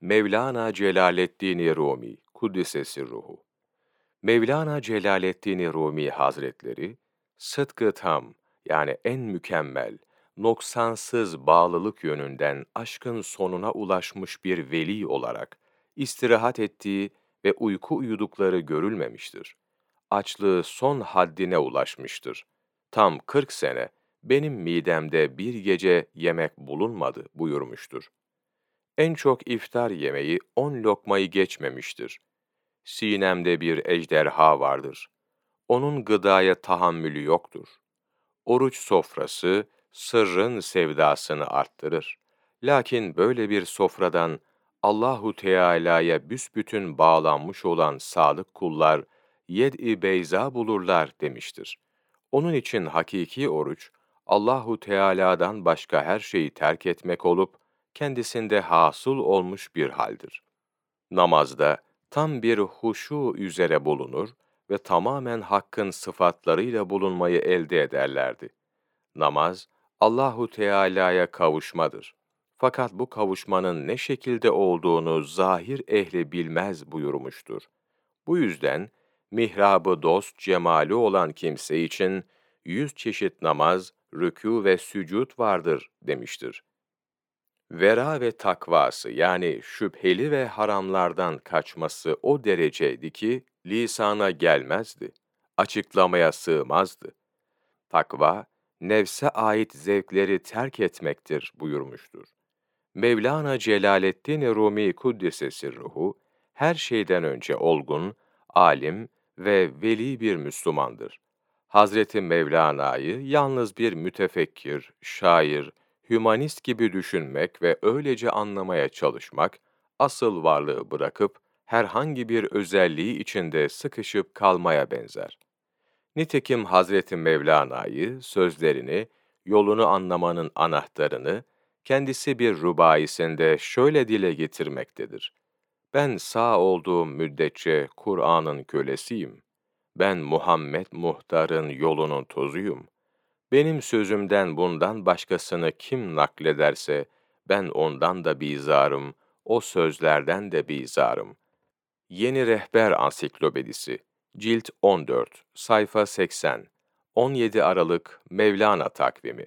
Mevlana Celaleddin Rumi, Kuddisesi Ruhu. Mevlana Celaleddin Rumi Hazretleri, sıdkı tam, yani en mükemmel, noksansız bağlılık yönünden aşkın sonuna ulaşmış bir veli olarak, istirahat ettiği ve uyku uyudukları görülmemiştir. Açlığı son haddine ulaşmıştır. Tam 40 sene, benim midemde bir gece yemek bulunmadı buyurmuştur. En çok iftar yemeği on lokmayı geçmemiştir. Sinemde bir ejderha vardır. Onun gıdaya tahammülü yoktur. Oruç sofrası, sırrın sevdasını arttırır. Lakin böyle bir sofradan Allahu Teala'ya büsbütün bağlanmış olan sadık kullar yed-i beyza bulurlar demiştir. Onun için hakiki oruç Allahu Teala'dan başka her şeyi terk etmek olup kendisinde hasıl olmuş bir haldir. Namazda tam bir huşu üzere bulunur ve tamamen hakkın sıfatlarıyla bulunmayı elde ederlerdi. Namaz Allahu Teala'ya kavuşmadır. Fakat bu kavuşmanın ne şekilde olduğunu zahir ehli bilmez buyurmuştur. Bu yüzden mihrabı dost cemali olan kimse için yüz çeşit namaz, rükû ve sücud vardır demiştir. Vera ve takvası yani şüpheli ve haramlardan kaçması o dereceydi ki lisana gelmezdi, açıklamaya sığmazdı. Takva, nefse ait zevkleri terk etmektir buyurmuştur. Mevlana Celaleddin Rumi Kuddisesi ruhu, her şeyden önce olgun, alim ve veli bir Müslümandır. Hazreti Mevlana'yı yalnız bir mütefekkir, şair, hümanist gibi düşünmek ve öylece anlamaya çalışmak, asıl varlığı bırakıp herhangi bir özelliği içinde sıkışıp kalmaya benzer. Nitekim Hazreti Mevlana'yı, sözlerini, yolunu anlamanın anahtarını, kendisi bir rubayisinde şöyle dile getirmektedir. Ben sağ olduğum müddetçe Kur'an'ın kölesiyim. Ben Muhammed Muhtar'ın yolunun tozuyum. Benim sözümden bundan başkasını kim naklederse, ben ondan da bizarım, o sözlerden de bizarım. Yeni Rehber Ansiklopedisi, Cilt 14, sayfa 80, 17 Aralık Mevlana takvimi